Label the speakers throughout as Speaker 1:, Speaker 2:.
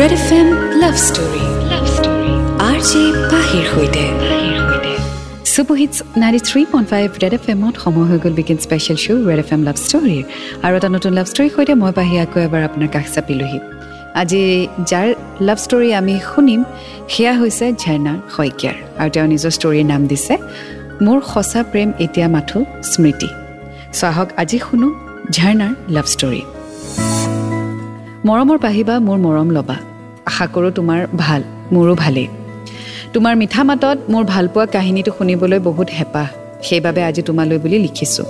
Speaker 1: Red F M love story love story R J পাহিৰ সৈতে super hits ninety three point five red F এমত সময় হৈ গ'ল begin special show' red F M love ষ্টৰীৰ আৰু এটা নতুন লাভ ষ্টৰীৰ সৈতে মই পাহি আকৌ এবাৰ আপোনাৰ কাষ চাপিলোহি। আজি যাৰ লাভ ষ্টৰী আমি শুনিম সেয়া হৈছে ঝৰ্ণা শইকীয়াৰ। আৰু তেওঁ নিজৰ ষ্টৰীৰ নাম দিছে মোৰ সঁচা প্ৰেম এতিয়া মাথো স্মৃতি। চ' আহক আজি শুনো ঝৰ্ণাৰ লাভ ষ্টৰী মৰমৰ পাহিবা মোৰ মৰম ল'বা। আশা কৰোঁ তোমাৰ ভাল মোৰো ভালেই। তোমাৰ মিঠা মাতত মোৰ ভালপোৱা কাহিনীটো শুনিবলৈ বহুত হেঁপাহ সেইবাবে আজি তোমালৈ বুলি লিখিছোঁ।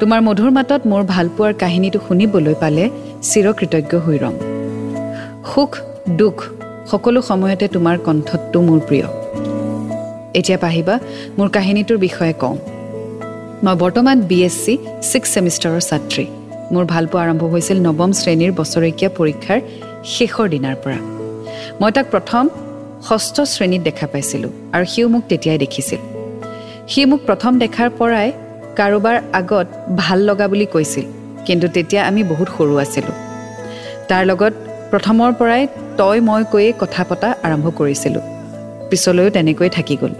Speaker 1: তোমাৰ মধুৰ মাতত মোৰ ভালপোৱাৰ কাহিনীটো শুনিবলৈ পালে চিৰকৃতজ্ঞ হৈ ৰ'ম। সুখ দুখ সকলো সময়তে তোমাৰ কণ্ঠতটো মোৰ প্ৰিয়। এতিয়া পাহিবা মোৰ কাহিনীটোৰ বিষয়ে কওঁ। মই বৰ্তমান বি এছ চি ছিক্স ছেমিষ্টাৰৰ ছাত্ৰী। মোৰ ভালপোৱা আৰম্ভ হৈছিল নৱম শ্ৰেণীৰ বছৰেকীয়া পৰীক্ষাৰ শেষৰ দিনাৰ পৰা। মই তাক প্ৰথম ষষ্ঠ শ্ৰেণীত দেখা পাইছিলোঁ আৰু সিও মোক তেতিয়াই দেখিছিল। সি মোক প্ৰথম দেখাৰ পৰাই কাৰোবাৰ আগত ভাল লগা বুলি কৈছিল কিন্তু তেতিয়া আমি বহুত সৰু আছিলোঁ। তাৰ লগত প্ৰথমৰ পৰাই তই মই কৈয়ে কথা পতা আৰম্ভ কৰিছিলোঁ। পিছলৈও তেনেকৈ থাকি গ'ল।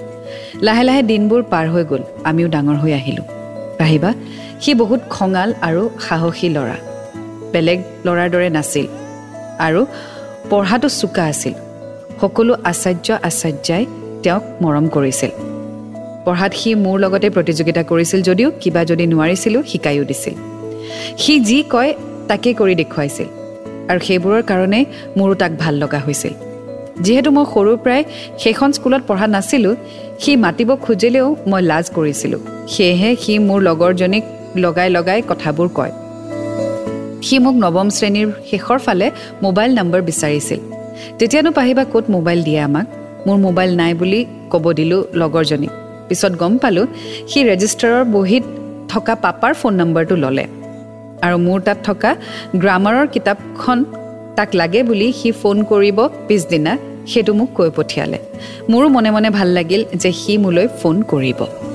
Speaker 1: লাহে লাহে দিনবোৰ পাৰ হৈ গ'ল আমিও ডাঙৰ হৈ আহিলোঁ। আহিবা সি বহুত খঙাল আৰু সাহসী ল'ৰা। বেলেগ ল'ৰাৰ দৰে নাছিল আৰু পঢ়াটো চোকা আছিল। সকলো আচাৰ্য আচাৰ্যাই তেওঁক মৰম কৰিছিল। পঢ়াত সি মোৰ লগতে প্ৰতিযোগিতা কৰিছিল যদিও কিবা যদি নোৱাৰিছিলোঁ শিকায়ো দিছিল। সি যি কয় তাকেই কৰি দেখুৱাইছিল আৰু সেইবোৰৰ কাৰণেই মোৰো তাক ভাল লগা হৈছিল। যিহেতু মই সৰুৰ পৰাই সেইখন স্কুলত পঢ়া নাছিলোঁ সি মাতিব খুজিলেও মই লাজ কৰিছিলোঁ। সেয়েহে সি মোৰ লগৰজনীক লগাই লগাই কথাবোৰ কয়। সি মোক নৱম শ্ৰেণীৰ শেষৰ ফালে মোবাইল নম্বৰ বিচাৰিছিল। তেতিয়ানো পাহিবা ক'ত মোবাইল দিয়ে আমাক? মোৰ মোবাইল নাই বুলি ক'ব দিলোঁ লগৰজনীক। পিছত গম পালোঁ সি ৰেজিষ্টাৰৰ বহীত থকা পাপাৰ ফোন নম্বৰটো ল'লে। আৰু মোৰ তাত থকা গ্ৰামাৰৰ কিতাপখন তাক লাগে বুলি সি ফোন কৰিব পিছদিনা সেইটো মোক কৈ পঠিয়ালে। মোৰো মনে মনে ভাল লাগিল যে সি মোলৈ ফোন কৰিব।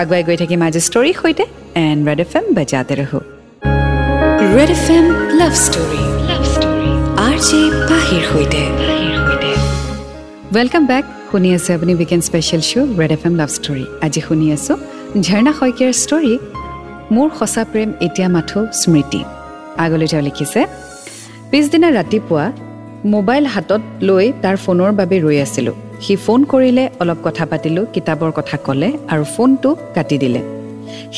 Speaker 1: আগুৱাই গৈ থাকিম আজি ষ্টৰীৰ সৈতে এণ্ড ৰেড এফ এম বজাতে ৰহো। Red F M love story R J পাহিৰ সৈতে। ৱেলকাম বেক শুনি আছে আপুনি weekend special show' red F M love story আজি শুনি আছোঁ ঝৰ্ণা শইকীয়াৰ ষ্টৰী মোৰ সঁচা প্ৰেম এতিয়া মাথো স্মৃতি। আগলৈ তেওঁ লিখিছে পিছদিনা ৰাতিপুৱা মোবাইল হাতত লৈ তাৰ ফোনৰ বাবে ৰৈ আছিলোঁ। সি ফোন কৰিলে অলপ কথা পাতিলোঁ কিতাপৰ কথা ক'লে আৰু ফোনটো কাটি দিলে।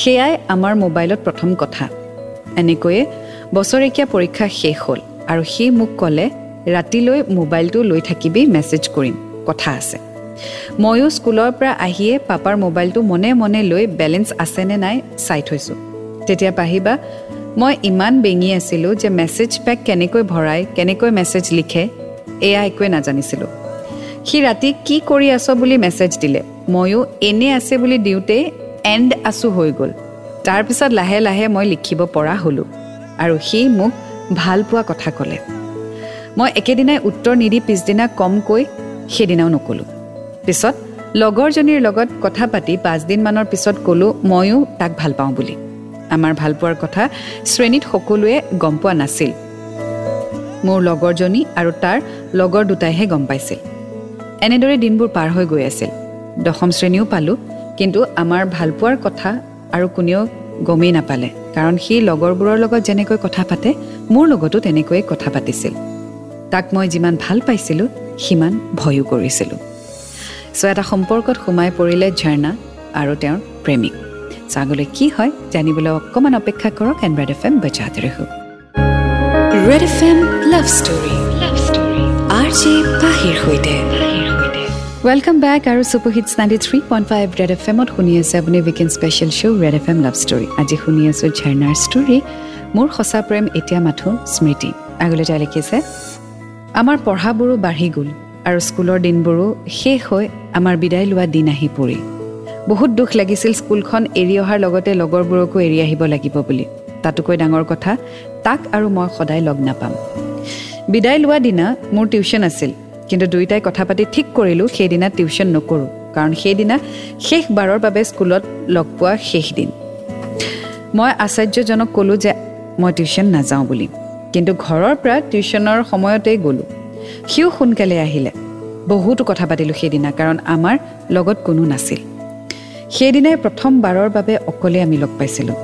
Speaker 1: সেয়াই আমাৰ মোবাইলত প্ৰথম কথা। এনেকৈয়ে বছৰেকীয়া পৰীক্ষা শেষ হ'ল আৰু সি মোক ক'লে ৰাতিলৈ মোবাইলটো লৈ থাকিবি মেছেজ কৰিম কথা আছে। ময়ো স্কুলৰ পৰা আহিয়ে পাপাৰ মোবাইলটো মনে মনে লৈ বেলেঞ্চ আছেনে নাই চাই থৈছোঁ। তেতিয়া পাহিবা মই ইমান বেঙি আছিলোঁ যে মেছেজ পেক কেনেকৈ ভৰাই কেনেকৈ মেছেজ লিখে এয়া একোৱে নাজানিছিলোঁ। সি ৰাতি কি কৰি আছ বুলি মেছেজ দিলে। ময়ো এনে আছে বুলি দিওঁতেই এণ্ড আছোঁ হৈ গ'ল। তাৰপিছত লাহে লাহে মই লিখিব পৰা হ'লোঁ আৰু সি মোক ভাল পোৱা কথা ক'লে। মই একেদিনাই উত্তৰ নিদি পিছদিনা কমকৈ সেইদিনাও নক'লোঁ। পিছত লগৰজনীৰ লগত কথা পাতি পাঁচদিনমানৰ পিছত ক'লোঁ ময়ো তাক ভাল পাওঁ বুলি। আমাৰ ভালপোৱাৰ কথা শ্ৰেণীত সকলোৱে গম পোৱা নাছিল। মোৰ লগৰজনী আৰু তাৰ লগৰ দুটাইহে গম পাইছিল। এনেদৰে দিনবোৰ পাৰ হৈ গৈ আছিল। দশম শ্ৰেণীও পালোঁ কিন্তু আমাৰ ভালপোৱাৰ কথা আৰু কোনেও গমেই নাপালে কাৰণ সি লগৰবোৰৰ লগত যেনেকৈ কথা পাতে মোৰ লগতো তেনেকৈয়ে কথা পাতিছিল। তাক মই যিমান ভাল পাইছিলোঁ সিমান ভয়ো কৰিছিলোঁ। চ' এটা সম্পৰ্কত সোমাই পৰিলে ঝৰ্ণা আৰু তেওঁৰ প্ৰেমিক। চ' আগলৈ কি হয় জানিবলৈ অকণমান অপেক্ষা কৰক এণ্ড ৰেড এফ এম বজাতে red F M love story. Love story R J পাহিৰ সৈতে। ৱেলকাম বেক আৰু super hits ninety three point five red F এমত শুনি আছে আপুনি weekend special show' red F M love story আজি শুনি আছোঁ ঝৰ্ণাৰ ষ্টৰী মোৰ সঁচা প্ৰেম এতিয়া মাথো স্মৃতি আগলৈ তাই লিখিছে আমাৰ পঢ়াবোৰো বাঢ়ি গ'ল আৰু স্কুলৰ দিনবোৰো শেষ হৈ আমাৰ বিদায় লোৱা দিন আহি পৰিল বহুত দুখ লাগিছিল স্কুলখন এৰি অহাৰ লগতে লগৰবোৰকো এৰি আহিব লাগিব বুলি তাতোকৈ ডাঙৰ কথা তাক আৰু মই সদায় লগ নাপাম বিদায় লোৱা দিনা মোৰ টিউশ্যন আছিল কিন্তু দুয়োটাই কথা পাতি ঠিক কৰিলোঁ সেইদিনা টিউশ্যন নকৰোঁ। কাৰণ সেইদিনা শেষবাৰৰ বাবে স্কুলত লগ পোৱা শেষ দিন মই আচাৰ্যজনক ক'লোঁ যে মই টিউশ্যন নাযাওঁ বুলি। কিন্তু ঘৰৰ পৰা টিউশ্যনৰ সময়তেই গ'লোঁ। সিও সোনকালে আহিলে। বহুতো কথা পাতিলোঁ সেইদিনা কাৰণ আমাৰ লগত কোনো নাছিল। সেইদিনাই প্ৰথমবাৰৰ বাবে অকলে আমি লগ পাইছিলোঁ।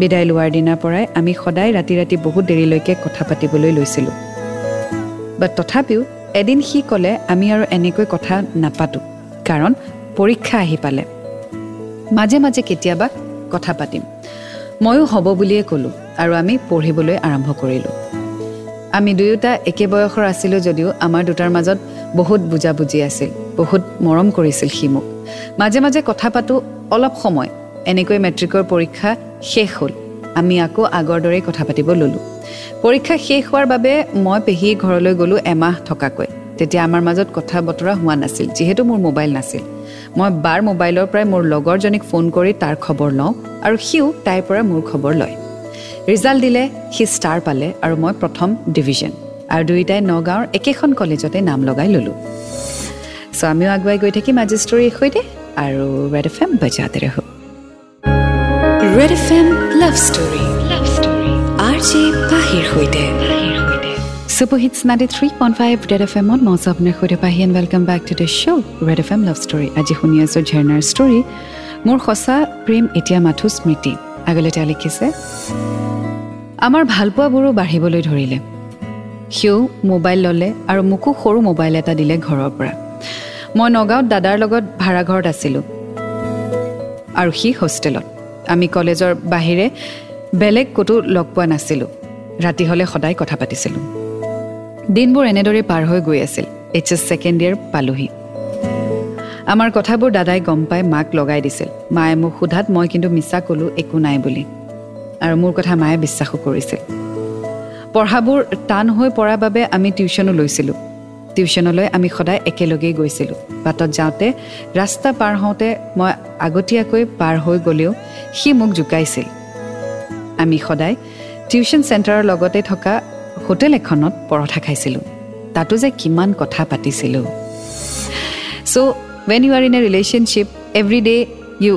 Speaker 1: বিদায় লোৱাৰ দিনাৰ পৰাই আমি সদায় ৰাতি ৰাতি বহুত দেৰিলৈকে কথা পাতিবলৈ লৈছিলোঁ। বাট তথাপিও এদিন সি ক'লে আমি আৰু এনেকৈ কথা নাপাতোঁ কাৰণ পৰীক্ষা আহি পালে। মাজে মাজে কেতিয়াবা কথা পাতিম। ময়ো হ'ব বুলিয়ে ক'লোঁ আৰু আমি পঢ়িবলৈ আৰম্ভ কৰিলোঁ। আমি দুয়োটা একে বয়সৰ আছিলোঁ যদিও আমাৰ দুটাৰ মাজত বহুত বুজাবুজি আছিল বহুত মৰম কৰিছিল সি মোক। মাজে মাজে কথা পাতোঁ অলপ সময় এনেকৈ মেট্ৰিকৰ পৰীক্ষা শেষ হ'ল। আমি আকৌ আগৰ দৰেই কথা পাতিব ল'লোঁ। পৰীক্ষা শেষ হোৱাৰ বাবে মই পেহী ঘৰলৈ গ'লোঁ এমাহ থকাকৈ। তেতিয়া আমাৰ মাজত কথা বতৰা হোৱা নাছিল যিহেতু মোৰ মোবাইল নাছিল। মই বাৰ মোবাইলৰ পৰাই মোৰ লগৰজনীক ফোন কৰি তাৰ খবৰ লওঁ আৰু সিও তাইৰ পৰা মোৰ খবৰ লয়। ৰিজাল্ট দিলে সি ষ্টাৰ পালে আৰু মই প্ৰথম ডিভিজন আৰু দুয়োটাই নগাঁৱৰ একেখন কলেজতে নাম লগাই ল'লোঁ। চ' আমিও আগুৱাই গৈ থাকিম আজি ষ্টৰীৰ সৈতে আৰু ৰেড এফ এম বজাতে ৰহ। Red F M love story love story R J পাহিৰ সৈতে super hits ninety three point five red F এমত মই আপোনাৰ সৈতে Pahi and welcome back to the show' red F M love story আজি শুনি আছোঁ ঝৰ্ণাৰ ষ্টৰী মোৰ সঁচা প্ৰেম এতিয়া মাথো স্মৃতি। আগলৈ তেওঁ লিখিছে আমাৰ ভালপোৱাবোৰো বাঢ়িবলৈ ধৰিলে। সিও মোবাইল ল'লে আৰু মোকো সৰু মোবাইল এটা দিলে ঘৰৰ পৰা। মই নগাঁৱত দাদাৰ লগত ভাড়াঘৰত আছিলোঁ। আৰু সি হোষ্টেলত। আমি কলেজৰ বাহিৰে বেলেগ ক'তো লগ পোৱা নাছিলোঁ। ৰাতি হ'লে সদায় কথা পাতিছিলোঁ। দিনবোৰ এনেদৰেই পাৰ হৈ গৈ আছিল। এইচ এছ ছেকেণ্ড ইয়েৰ পালোহি। আমাৰ কথাবোৰ দাদাই গম পাই মাক লগাই দিছিল। মায়ে মোক সোধাত মই কিন্তু মিছা ক'লোঁ একো নাই বুলি। আৰু মোৰ কথা মায়ে বিশ্বাসো কৰিছিল। পঢ়াবোৰ টান হৈ পৰাৰ বাবে আমি টিউশ্যনো লৈছিলোঁ। টিউশ্যনলৈ আমি সদায় একেলগেই গৈছিলোঁ। বাটত যাওঁতে ৰাস্তা পাৰ হওঁতে মই আগতীয়াকৈ পাৰ হৈ গ'লেও সি মোক জোকাইছিল। আমি সদায় টিউশ্যন চেণ্টাৰৰ লগতে থকা হোটেল এখনত পৰঠা খাইছিলোঁ। তাতো যে কিমান কথা পাতিছিলোঁ। So' when you are in a relationship every day you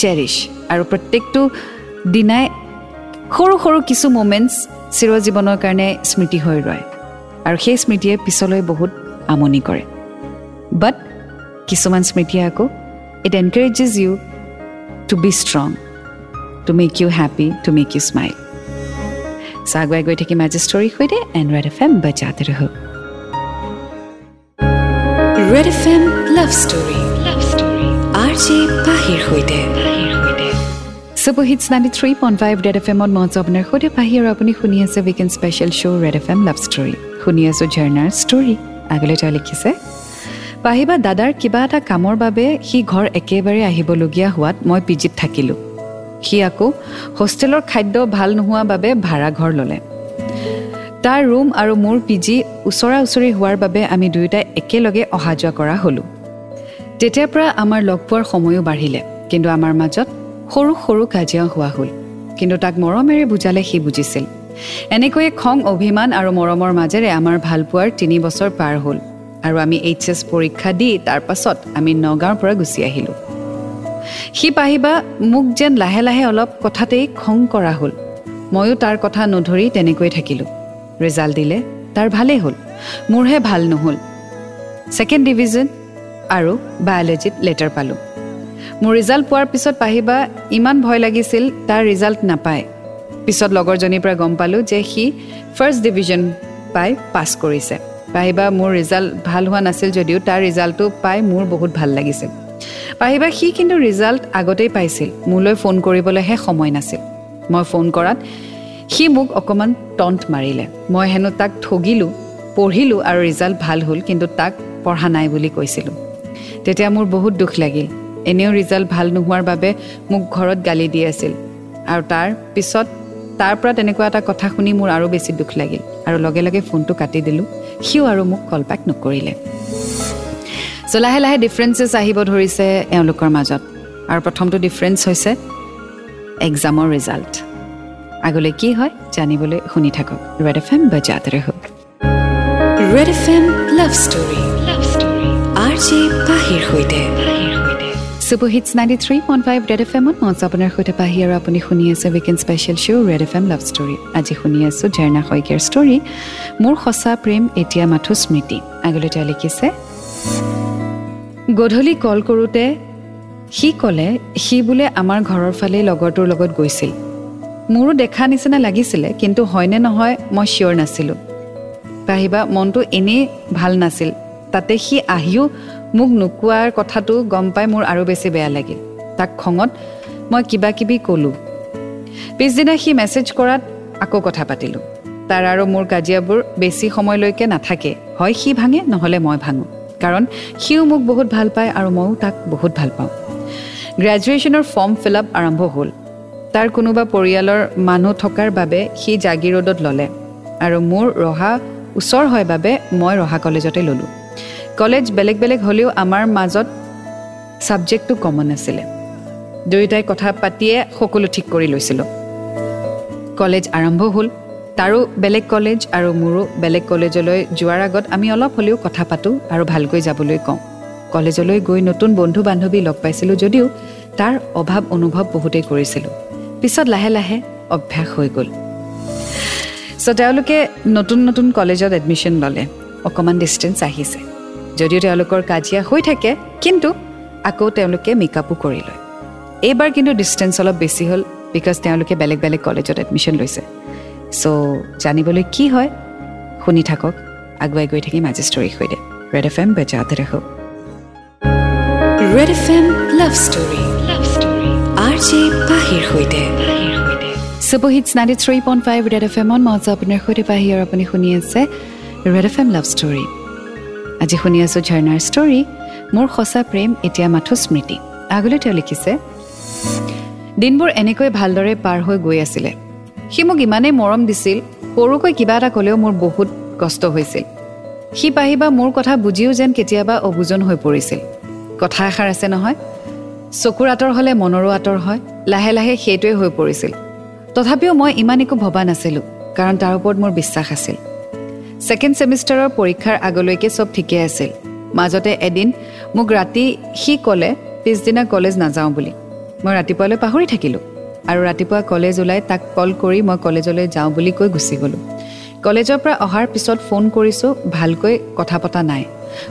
Speaker 1: cherish আৰু প্ৰত্যেকটো দিনাই সৰু সৰু কিছু মুমেণ্টছ চিৰজীৱনৰ কাৰণে স্মৃতি হৈ ৰয়। আৰু সেই স্মৃতিয়ে পিছলৈ বহুত আমনি কৰে। বাট কিছুমান স্মৃতিয়ে আকৌ it encourages you to be strong to make you happy to make you smile আগুৱাই গৈ থাকিম আজি ষ্টৰীৰ সৈতে এণ্ড ৰেড এফ এম বজাতে ৰহ red F M love story love story R J পাহিৰ সৈতে super hits ninety three point five red F এমত মঞ্চ আপোনাৰ সৈতে পাহি আৰু আপুনি শুনি আছে weekend special show' red F M love story শুনি আছোঁ ঝৰ্ণাৰ ষ্টৰী আগলৈ তেওঁ লিখিছে পাহিবা দাদাৰ কিবা এটা কামৰ বাবে সি ঘৰ একেবাৰে আহিবলগীয়া হোৱাত মই পি জিত থাকিলোঁ সি আকৌ হোষ্টেলৰ খাদ্য ভাল নোহোৱা বাবে ভাড়া ঘৰ ল'লে। তাৰ ৰুম আৰু মোৰ পি জি ওচৰা ওচৰি হোৱাৰ বাবে আমি দুয়োটাই একেলগে অহা যোৱা কৰা হ'লোঁ। তেতিয়াৰ পৰা আমাৰ লগ পোৱাৰ সময়ো বাঢ়িলে কিন্তু আমাৰ মাজত সৰু সৰু কাজিয়া হোৱা হ'ল। কিন্তু তাক মৰমেৰে বুজালে সি বুজিছিল। এনেকৈয়ে খং অভিমান আৰু মৰমৰ মাজেৰে আমাৰ ভালপোৱাৰ তিনি বছৰ পাৰ হ'ল আৰু আমি এইচ এছ পৰীক্ষা দি তাৰ পাছত আমি নগাঁৱৰ পৰা গুচি আহিলোঁ। সি পাহিবা মোক যেন লাহে লাহে অলপ কথাতেই খং কৰা হ'ল। ময়ো তাৰ কথা নধৰি তেনেকৈ থাকিলোঁ। ৰিজাল্ট দিলে তাৰ ভালেই হ'ল। মোৰহে ভাল নহ'ল। ছেকেণ্ড ডিভিজন আৰু বায়'লজিত লেটাৰ পালোঁ। মোৰ ৰিজাল্ট পোৱাৰ পিছত পাহিবা ইমান ভয় লাগিছিল তাৰ ৰিজাল্ট নাপায়। পিছত লগৰজনীৰ পৰা গম পালোঁ যে সি ফাৰ্ষ্ট ডিভিজন পাই পাছ কৰিছে। পাহিবা মোৰ ৰিজাল্ট ভাল হোৱা নাছিল যদিও তাৰ ৰিজাল্টটো পাই মোৰ বহুত ভাল লাগিছিল পাহিবা সি কিন্তু ৰিজাল্ট আগতেই পাইছিল। মোলৈ ফোন কৰিবলৈহে সময় নাছিল। মই ফোন কৰাত সি মোক অকণমান টণ্ট মাৰিলে। মই হেনো তাক ঠগিলোঁ পঢ়িলোঁ আৰু ৰিজাল্ট ভাল হ'ল কিন্তু তাক পঢ়া নাই বুলি কৈছিলোঁ। তেতিয়া মোৰ বহুত দুখ লাগিল। এনেও ৰিজাল্ট ভাল নোহোৱাৰ বাবে মোক ঘৰত গালি দি আছিল। আৰু তাৰ পিছত তাৰ পৰা তেনেকুৱা এটা কথা শুনি মোৰ আৰু বেছি দুখ লাগিল। আৰু লগে লগে ফোনটো কাটি দিলোঁ। সিও আৰু মোক কল বেক নকৰিলে। চ' লাহে লাহে ডিফাৰেঞ্চেছ আহিব ধৰিছে এওঁলোকৰ মাজত। আৰু প্ৰথমটো ডিফাৰেঞ্চ হৈছে এক্সামৰ ৰিজাল্ট আগলৈ কি হয় জানিবলৈ শুনি থাকক। ৰেড এফ এম বজাত ৰহ red F M love story love story R J পাহিৰ সৈতে। Super hits ninety three point five red F এমত মই আপোনাৰ সৈতে পাহি আৰু আপুনি শুনি আছে weekend special show' red F M love story আজি শুনি আছোঁ ঝৰ্ণা শইকীয়াৰ ষ্টৰী মোৰ সঁচা প্ৰেম এতিয়া মাথো স্মৃতি। আগলৈ তেওঁ লিখিছে গধূলি কল কৰোঁতে সি ক'লে সি বোলে আমাৰ ঘৰৰ ফালে লগৰটোৰ লগত গৈছিল। মোৰো দেখা নিচিনা লাগিছিলে কিন্তু হয়নে নহয় মই চিয়'ৰ নাছিলোঁ। পাহিবা মনটো এনেই ভাল নাছিল। তাতে সি আহিও মোক নোকোৱাৰ কথাটো গম পাই মোৰ আৰু বেছি বেয়া লাগিল। তাক খঙত মই কিবা কিবি ক'লোঁ। পিছদিনা সি মেছেজ কৰাত আকৌ কথা পাতিলোঁ। তাৰ আৰু মোৰ কাজিয়াবোৰ বেছি সময়লৈকে নাথাকে। হয় সি ভাঙে নহ'লে মই ভাঙোঁ। কাৰণ সিও মোক বহুত ভাল পায় আৰু ময়ো তাক বহুত ভাল পাওঁ। গ্ৰেজুৱেশ্যনৰ ফৰ্ম ফিল আপ আৰম্ভ হ'ল। তাৰ কোনোবা পৰিয়ালৰ মানুহ থকাৰ বাবে সি জাগিৰোডত ল'লে আৰু মোৰ ৰহা ওচৰ হয় বাবে মই ৰহা কলেজতে ল'লোঁ। কলেজ বেলেগ বেলেগ হ'লেও আমাৰ মাজত ছাবজেক্টটো কমন আছিলে। দুয়োটাই কথা পাতিয়ে সকলো ঠিক কৰি লৈছিলোঁ। কলেজ আৰম্ভ হ'ল। তাৰো বেলেগ কলেজ আৰু মোৰো বেলেগ কলেজলৈ যোৱাৰ আগত আমি অলপ হ'লেও কথা পাতোঁ আৰু ভালকৈ যাবলৈ কওঁ। কলেজলৈ গৈ নতুন বন্ধু বান্ধৱী লগ পাইছিলোঁ যদিও তাৰ অভাৱ অনুভৱ বহুতেই কৰিছিলোঁ। পিছত লাহে লাহে অভ্যাস হৈ গ'ল। চ' তেওঁলোকে নতুন নতুন কলেজত এডমিশ্যন ল'লে। অকণমান ডিষ্টেঞ্চ আহিছে। যদিও তেওঁলোকৰ কাজিয়া হৈ থাকে কিন্তু আকৌ তেওঁলোকে মেকআপো কৰি লয়। এইবাৰ কিন্তু ডিষ্টেঞ্চ অলপ বেছি হ'ল বিকজ তেওঁলোকে বেলেগ বেলেগ কলেজত এডমিশ্যন লৈছে। চ' জানিবলৈ কি হয়? শুনি থাকক। আগুৱাই গৈ থাকিম আজি ষ্টৰীৰ সৈতে ৰেড এফ এম বেজাতে ৰাখোঁ red F M love story love story R J পাহিৰ সৈতে। Super hits ninety three point five red F এমত মই আছোঁ আপোনাৰ সৈতে। পাহি আৰু আপুনি শুনি আছে red F M love story আজি শুনি আছোঁ ঝৰ্ণাৰ ষ্টৰী মোৰ সঁচা প্ৰেম এতিয়া মাথো স্মৃতি। আগলৈ তেওঁ লিখিছে দিনবোৰ এনেকৈ ভালদৰে পাৰ হৈ গৈ আছিলে। সি মোক ইমানেই মৰম দিছিল সৰুকৈ কিবা এটা ক'লেও মোৰ বহুত কষ্ট হৈছিল। সি পাহিবা মোৰ কথা বুজিও যেন কেতিয়াবা অবুজন হৈ পৰিছিল। কথা এষাৰ আছে নহয় চকুৰ আঁতৰ হ'লে মনৰো আঁতৰ হয় লাহে লাহে সেইটোৱে হৈ পৰিছিল। তথাপিও মই ইমান একো ভবা নাছিলোঁ কাৰণ তাৰ ওপৰত মোৰ বিশ্বাস আছিল। ছেকেণ্ড ছেমিষ্টাৰৰ পৰীক্ষাৰ আগলৈকে চব ঠিকে আছিল। মাজতে এদিন মোক ৰাতি সি ক'লে পিছদিনা কলেজ নাযাওঁ বুলি। মই ৰাতিপুৱালৈ পাহৰি থাকিলোঁ। আৰু ৰাতিপুৱা কলেজ ওলাই তাক কল কৰি মই কলেজলৈ যাওঁ বুলি কৈ গুচি গ'লোঁ। কলেজৰ পৰা অহাৰ পিছত ফোন কৰিছোঁ ভালকৈ কথা পতা নাই।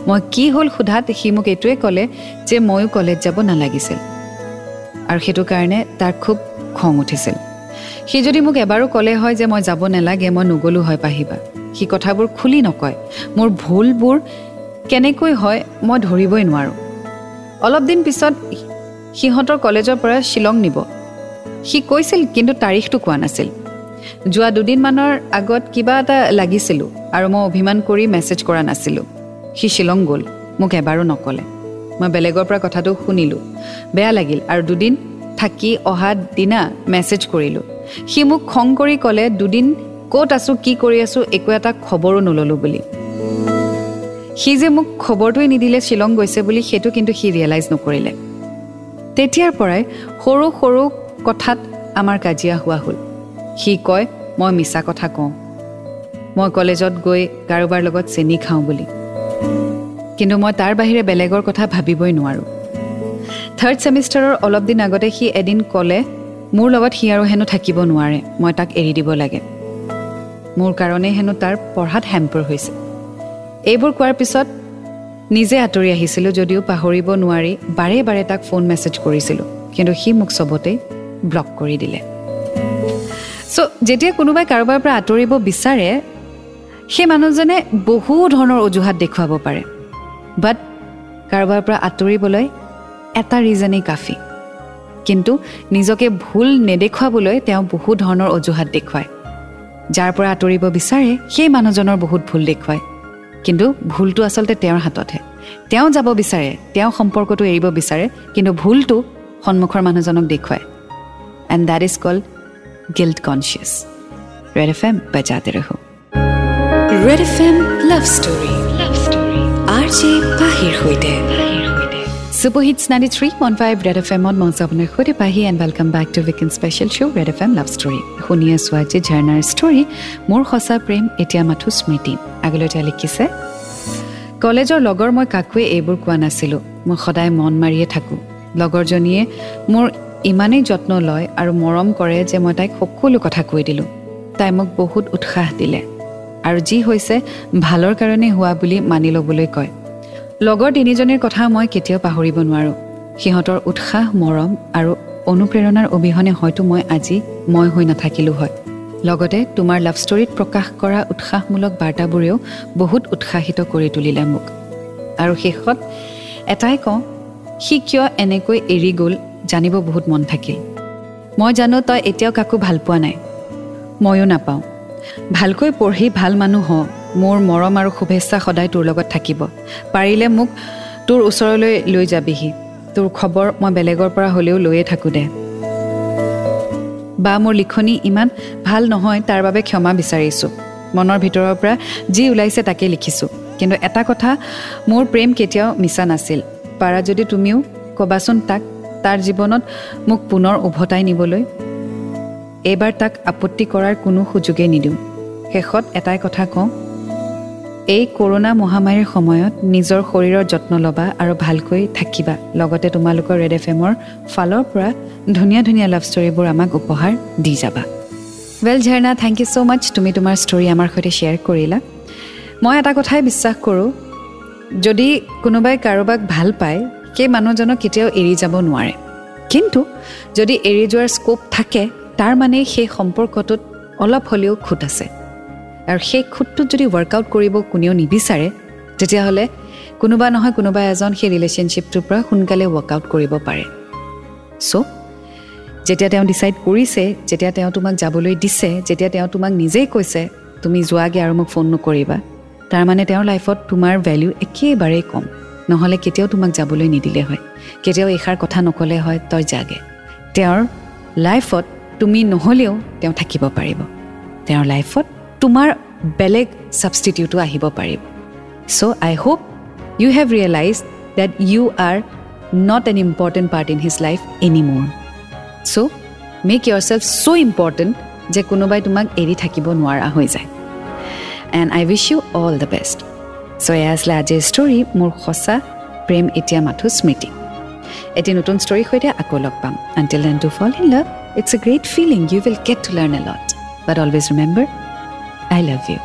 Speaker 1: মই কি হ'ল সোধাত সি মোক এইটোৱে ক'লে যে ময়ো কলেজ যাব নালাগিছিল। আৰু সেইটো কাৰণে তাৰ খুব খং উঠিছিল। সি যদি মোক এবাৰো ক'লে হয় যে মই যাব নালাগে মই নগ'লো হয় পাহিবা। সি কথাবোৰ খুলি নকয়। মোৰ ভুলবোৰ কেনেকৈ হয় মই ধৰিবই নোৱাৰোঁ। অলপ দিন পিছত সিহঁতৰ কলেজৰ পৰা শ্বিলং নিব। সি কৈছিল কিন্তু তাৰিখটো কোৱা নাছিল। যোৱা দুদিনমানৰ আগত কিবা এটা লাগিছিলোঁ আৰু মই অভিমান কৰি মেছেজ কৰা নাছিলোঁ। সি শ্বিলং গ'ল মোক এবাৰো নক'লে। মই বেলেগৰ পৰা কথাটো শুনিলোঁ। বেয়া লাগিল আৰু দুদিন থাকি অহা দিনা মেছেজ কৰিলোঁ। সি মোক খং কৰি ক'লে দুদিন ক'ত আছোঁ কি কৰি আছোঁ একো এটা খবৰো নল'লোঁ বুলি। সি যে মোক খবৰটোৱে নিদিলে শ্বিলং গৈছে বুলি সেইটো কিন্তু সি ৰিয়েলাইজ নকৰিলে। তেতিয়াৰ পৰাই সৰু সৰু কথাত আমাৰ কাজিয়া হোৱা হ'ল। সি কয় মই মিছা কথা কওঁ। মই কলেজত গৈ কাৰোবাৰ লগত চেনি খাওঁ বুলি। কিন্তু মই তাৰ বাহিৰে বেলেগৰ কথা ভাবিবই নোৱাৰোঁ। থাৰ্ড ছেমিষ্টাৰৰ অলপ দিন আগতে সি এদিন ক'লে মোৰ লগত সি আৰু হেনো থাকিব নোৱাৰে মই তাক এৰি দিব লাগে। মোৰ কাৰণে হেনো তাৰ পঢ়াত হেম্পাৰ হৈছে। এইবোৰ কোৱাৰ পিছত নিজে আঁতৰি আহিছিলোঁ যদিও পাহৰিব নোৱাৰি বাৰে বাৰে তাক ফোন মেছেজ কৰিছিলোঁ। কিন্তু সি মোক চবতেই ব্লক কৰি দিলে। চ' যেতিয়া কোনোবাই কাৰোবাৰ পৰা আঁতৰিব বিচাৰে সেই মানুহজনে বহু ধৰণৰ অজুহাত দেখুৱাব পাৰে। বাট কাৰোবাৰ পৰা আঁতৰিবলৈ এটা ৰিজনেই কাফি। কিন্তু নিজকে ভুল নেদেখুৱাবলৈ তেওঁ বহু ধৰণৰ অজুহাত দেখুৱায়। যাৰ পৰা আঁতৰিব বিচাৰে সেই মানুহজনৰ বহুত ভুল দেখুৱায়। কিন্তু ভুলটো আচলতে তেওঁৰ হাততহে। তেওঁ যাব বিচাৰে তেওঁ সম্পৰ্কটো এৰিব বিচাৰে কিন্তু ভুলটো সন্মুখৰ মানুহজনক দেখুৱায়। And that is called guilt conscious red F M বেজাতে ৰহো red F M love story love story R J পাহিৰ সৈতে super hits ninety three one five red F এমত মঞ্চ আপোনাৰ সৈতে Pahi and welcome back to weekend special show' red F M love story শুনি আছোঁ আজি ঝৰ্ণাৰ ষ্টৰী মোৰ সঁচা প্ৰেম এতিয়া মাথো স্মৃতি আগলৈ তেওঁ লিখিছে কলেজৰ লগৰ মই কাকোৱে এইবোৰ কোৱা নাছিলোঁ মই সদায় মন মাৰিয়ে থাকোঁ লগৰজনীয়ে মোৰ ইমানেই যত্ন লয় আৰু মৰম কৰে যে মই তাইক সকলো কথা কৈ দিলোঁ। তাই মোক বহুত উৎসাহ দিলে। আৰু যি হৈছে ভালৰ কাৰণে হোৱা বুলি মানি ল'বলৈ কয়। লগৰ তিনিজনীৰ কথা মই কেতিয়াও পাহৰিব নোৱাৰোঁ। সিহঁতৰ উৎসাহ মৰম আৰু অনুপ্ৰেৰণাৰ অবিহনে হয়তো মই আজি মই হৈ নাথাকিলোঁ হয়। লগতে তোমাৰ লাভ ষ্টৰীত প্ৰকাশ কৰা উৎসাহমূলক বাৰ্তাবোৰেও বহুত উৎসাহিত কৰি তুলিলে মোক। আৰু শেষত এটাই কওঁ সি কিয় এনেকৈ এৰি গ'ল জানিব বহুত মন থাকিল। মই জানো তই এতিয়াও কাকো ভাল পোৱা নাই। ময়ো নাপাওঁ। ভালকৈ পঢ়ি ভাল মানুহ হ মোৰ মৰম আৰু শুভেচ্ছা সদায় তোৰ লগত থাকিব। পাৰিলে মোক তোৰ ওচৰলৈ লৈ যাবিহি। তোৰ খবৰ মই বেলেগৰ পৰা হ'লেও লৈয়ে থাকোঁ দে। বা মোৰ লিখনি ইমান ভাল নহয় তাৰ বাবে ক্ষমা বিচাৰিছোঁ। মনৰ ভিতৰৰ পৰা যি ওলাইছে তাকে লিখিছোঁ। কিন্তু এটা কথা মোৰ প্ৰেম কেতিয়াও মিছা নাছিল। পাৰা যদি তুমিও ক'বাচোন তাক। তাৰ জীৱনত মোক পুনৰ উভতাই নিবলৈ এইবাৰ তাক আপত্তি কৰাৰ কোনো সুযোগেই নিদিওঁ। শেষত এটাই কথা কওঁ এই কৰোণা মহামাৰীৰ সময়ত নিজৰ শৰীৰৰ যত্ন ল'বা আৰু ভালকৈ থাকিবা। লগতে তোমালোকৰ ৰেড এফ এমৰ ফালৰ পৰা ধুনীয়া ধুনীয়া লাভ ষ্টৰিবোৰ আমাক উপহাৰ দি যাবা। Well ঝেৰনা thank you so much তুমি তোমাৰ ষ্টৰি আমাৰ সৈতে শ্বেয়াৰ কৰিলা। মই এটা কথাই বিশ্বাস কৰোঁ যদি কোনোবাই কাৰোবাক ভাল পায় সেই মানুহজনক কেতিয়াও এৰি যাব নোৱাৰে। কিন্তু যদি এৰি যোৱাৰ স্ক'প থাকে তাৰ মানে সেই সম্পৰ্কটোত অলপ হ'লেও খুট আছে। আৰু সেই খুটটোত যদি ৱৰ্কআউট কৰিব কোনেও নিবিচাৰে তেতিয়াহ'লে কোনোবা নহয় কোনোবা এজন সেই ৰিলেশ্যনশ্বিপটোৰ পৰা সোনকালে ৱৰ্কআউট কৰিব পাৰে। চ' যেতিয়া তেওঁ ডিচাইড কৰিছে যেতিয়া তেওঁ তোমাক যাবলৈ দিছে যেতিয়া তেওঁ তোমাক নিজেই কৈছে তুমি যোৱাগৈ আৰু মোক ফোন নকৰিবা তাৰমানে তেওঁৰ লাইফত তোমাৰ ভেলিউ একেবাৰেই কম। নহ'লে কেতিয়াও তোমাক যাবলৈ নিদিলে হয়। কেতিয়াও এইষাৰ কথা নক'লে হয় তই যাগে। তেওঁৰ লাইফত তুমি নহ'লেও তেওঁ থাকিব পাৰিব। তেওঁৰ লাইফত তোমাৰ বেলেগ ছাবষ্টিটিউটো আহিব পাৰিব। So' I hope you have realize that you are not an important part in his life any more so' make yourself so' important যে কোনোবাই তোমাক এৰি থাকিব নোৱাৰা হৈ যায়। And I wish you all the best এয়া আছিলে আজিৰ ষ্টৰী মোৰ সঁচা প্ৰেম এতিয়া মাথো স্মৃতি এটি নতুন ষ্টৰীৰ সৈতে আকৌ লগ পাম until then to fall in love it's a great feeling you will get to learn a lot but always remember I love you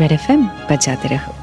Speaker 1: red F M বাজাতে ৰাখোঁ